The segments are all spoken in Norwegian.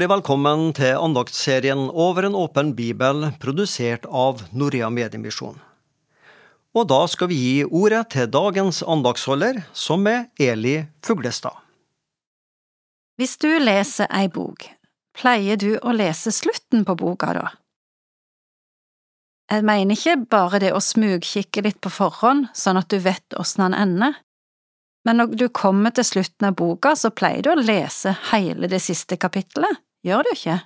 Hjertelig velkommen til andaktsserien Over en åpen bibel, produsert av Norea Mediemisjon. Og da skal vi gi ordet til dagens andaktsholder, som er Eli Fuglestad. Hvis du leser ei bok, pleier du å lese slutten på boka da? Jeg mener ikke bare det å smugkikke litt på forhånd, sånn at du vet åssen den ender, men når du kommer til slutten av boka, så pleier du å lese hele det siste kapittelet, gjør du ikke?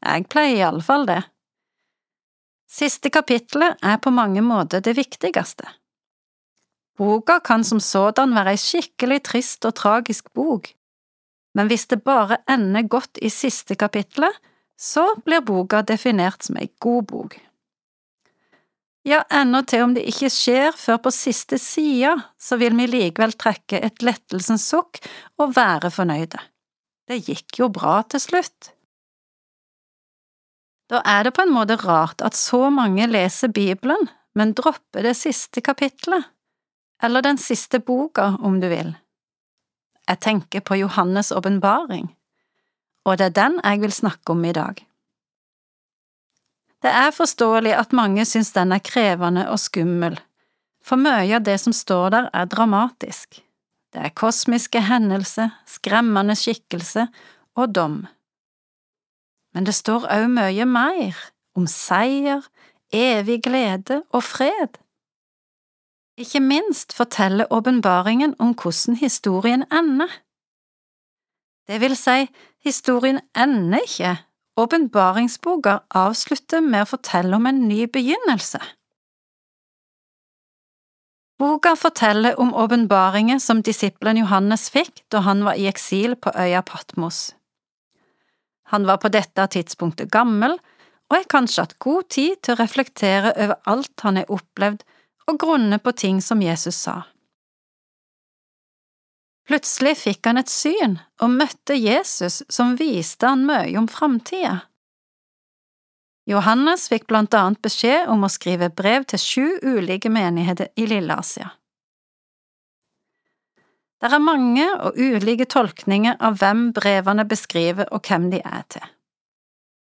Jeg pleier iallfall det. Siste kapittelet er på mange måter det viktigste. Boka kan som sådan være ei skikkelig trist og tragisk bok, men hvis det bare ender godt i siste kapittelet, så blir boka definert som ei god bok. Ja, ennå til om det ikke skjer før på siste sida, så vil vi likevel trekke et lettelsens sukk og være fornøyde. Det gikk jo bra til slutt. Da er det på en måte rart at så mange leser Bibelen, men dropper det siste kapittelet, eller den siste boka, om du vil. Jeg tenker på Johannes' åpenbaring, og det er den jeg vil snakke om i dag. Det er forståelig at mange synes den er krevende og skummel, for mye av det som står der er dramatisk. Det er kosmiske hendelser, skremmende skikkelse og dom. Men det står også mye mer, om seier, evig glede og fred. Ikke minst forteller åpenbaringen om hvordan historien ender. Det vil si, historien ender ikke Åpenbaringsboka avslutter med å fortelle om en ny begynnelse. Boka forteller om åpenbaringer som disippelen Johannes fikk da han var i eksil på øya Patmos. Han var på dette tidspunktet gammel og har kanskje hatt god tid til å reflektere over alt han har opplevd og grunne på ting som Jesus sa. Plutselig fikk han et syn og møtte Jesus som viste han mye om framtida. Johannes fikk blant annet beskjed om å skrive brev til sju ulike menigheter i Lille-Asia. Det er mange og ulike tolkninger av hvem brevene beskriver og hvem de er til.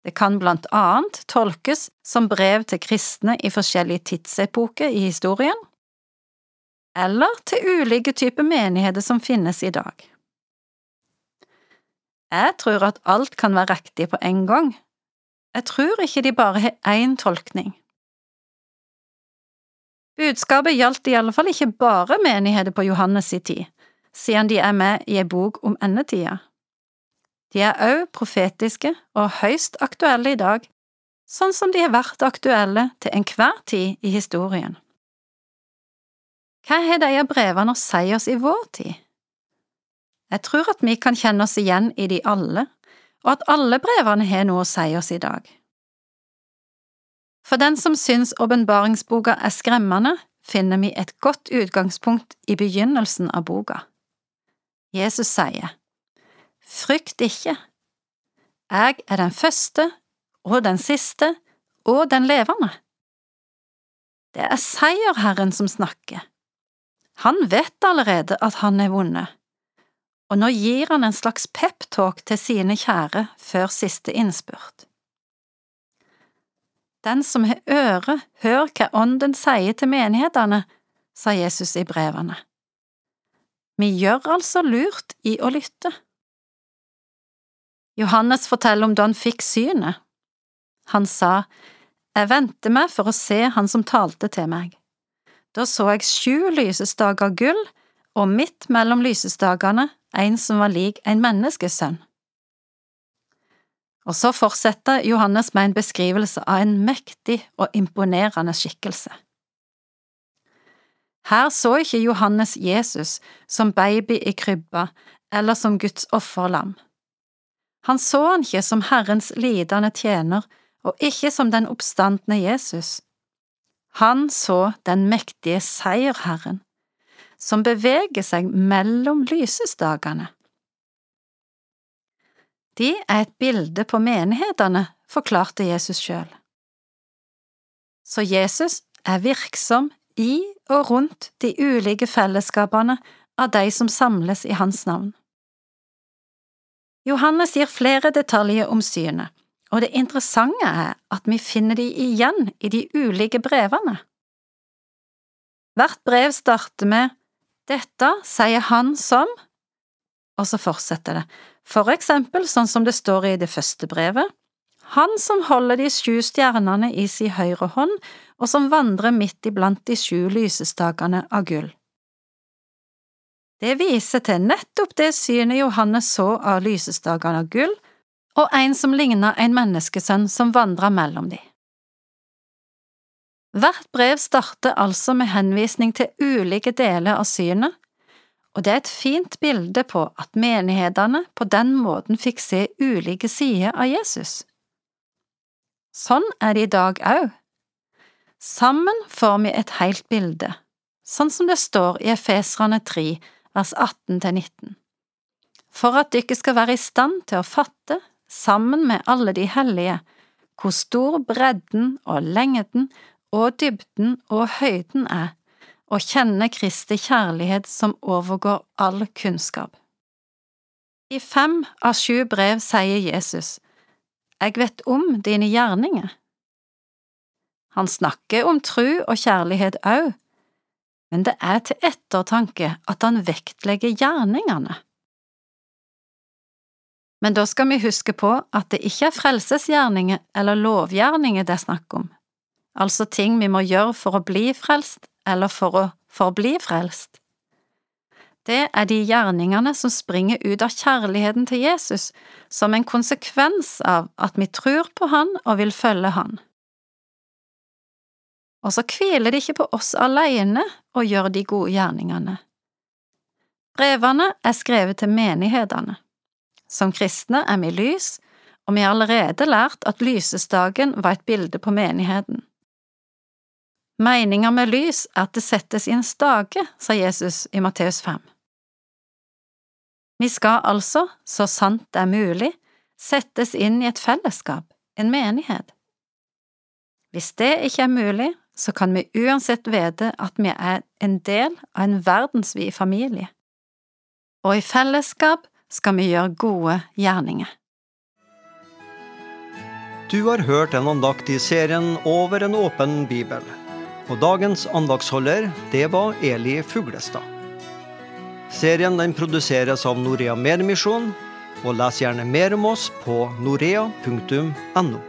Det kan blant annet tolkes som brev til kristne i forskjellige tidsepoker i historien, eller til ulike typer menigheter som finnes i dag. Jeg tror at alt kan være riktig på en gang. Jeg tror ikke de bare har én tolkning. Budskapet gjaldt i alle fall ikke bare menigheter på Johannes' i tid, siden de er med i ei bok om endetida. De er òg profetiske og høyst aktuelle i dag, sånn som de har vært aktuelle til enhver tid i historien. Hva har de brevene å si oss i vår tid? Jeg tror at vi kan kjenne oss igjen i de alle, og at alle brevene har noe å si oss i dag. For den som syns åpenbaringsboka er skremmende, finner vi et godt utgangspunkt i begynnelsen av boka. Jesus sier, Frykt ikke, jeg er den første og den siste og den levende. Det er seierherren som snakker. Han vet allerede at han er vunnet, og nå gir han en slags peptalk til sine kjære før siste innspurt. Den som har øre, hør hva Ånden sier til menighetene, sa Jesus i brevene. Vi gjør altså lurt i å lytte. Johannes forteller om da han fikk synet. Han sa, Jeg venter meg for å se han som talte til meg. Da så jeg sju lysestaker gull, og midt mellom lysestakene en som var lik en menneskesønn. Og så fortsetter Johannes med en beskrivelse av en mektig og imponerende skikkelse. Her så ikke Johannes Jesus som baby i krybba eller som Guds offerlam. Han så han ikke som Herrens lidende tjener og ikke som den oppstandende Jesus. Han så den mektige seierherren, som beveger seg mellom lysestakene. De er et bilde på menighetene, forklarte Jesus sjøl. Så Jesus er virksom i og rundt de ulike fellesskapene av de som samles i hans navn. Johannes gir flere detaljer om synet, og det interessante er at vi finner de igjen i de ulike brevene. Hvert brev starter med Dette sier han som… og så fortsetter det, for eksempel sånn som det står i det første brevet, han som holder de sju stjernene i si høyre hånd, og som vandrer midt iblant de sju lysestakene av gull. Det viser til nettopp det synet Johannes så av lysestakene av gull, og en som lignet en menneskesønn som vandra mellom de. Hvert brev starter altså med henvisning til ulike deler av synet, og det er et fint bilde på at menighetene på den måten fikk se ulike sider av Jesus. Sånn er det i dag òg. Sammen får vi et helt bilde, sånn som det står i Efesrane 3, vers 18–19. For at dere skal være i stand til å fatte, sammen med alle de hellige, hvor stor bredden og lengden og dybden og høyden er, å kjenne Kristi kjærlighet som overgår all kunnskap. I fem av sju brev sier Jesus, Jeg vet om dine gjerninger. Han snakker om tru og kjærlighet òg, men det er til ettertanke at han vektlegger gjerningene. Men da skal vi huske på at det ikke er frelsesgjerninger eller lovgjerninger det er snakk om, altså ting vi må gjøre for å bli frelst eller for å forbli frelst. Det er de gjerningene som springer ut av kjærligheten til Jesus som en konsekvens av at vi tror på Han og vil følge Han. Og så hviler det ikke på oss alene å gjøre de gode gjerningene. Brevene er skrevet til menighetene. Som kristne er vi lys, og vi har allerede lært at lysestaken var et bilde på menigheten. Meninga med lys er at det settes i en stake, sa Jesus i Matteus 5. Vi skal altså, så sant det er mulig, settes inn i et fellesskap, en menighet. Hvis det ikke er mulig, så kan vi uansett vite at vi er en del av en verdensvid familie, og i fellesskap skal vi gjøre gode gjerninger. Du har hørt en andakt i serien Over en åpen bibel. Og dagens andagsholder, det var Eli Fuglestad. Serien den produseres av Norea Medmisjon, og les gjerne mer om oss på norea.no.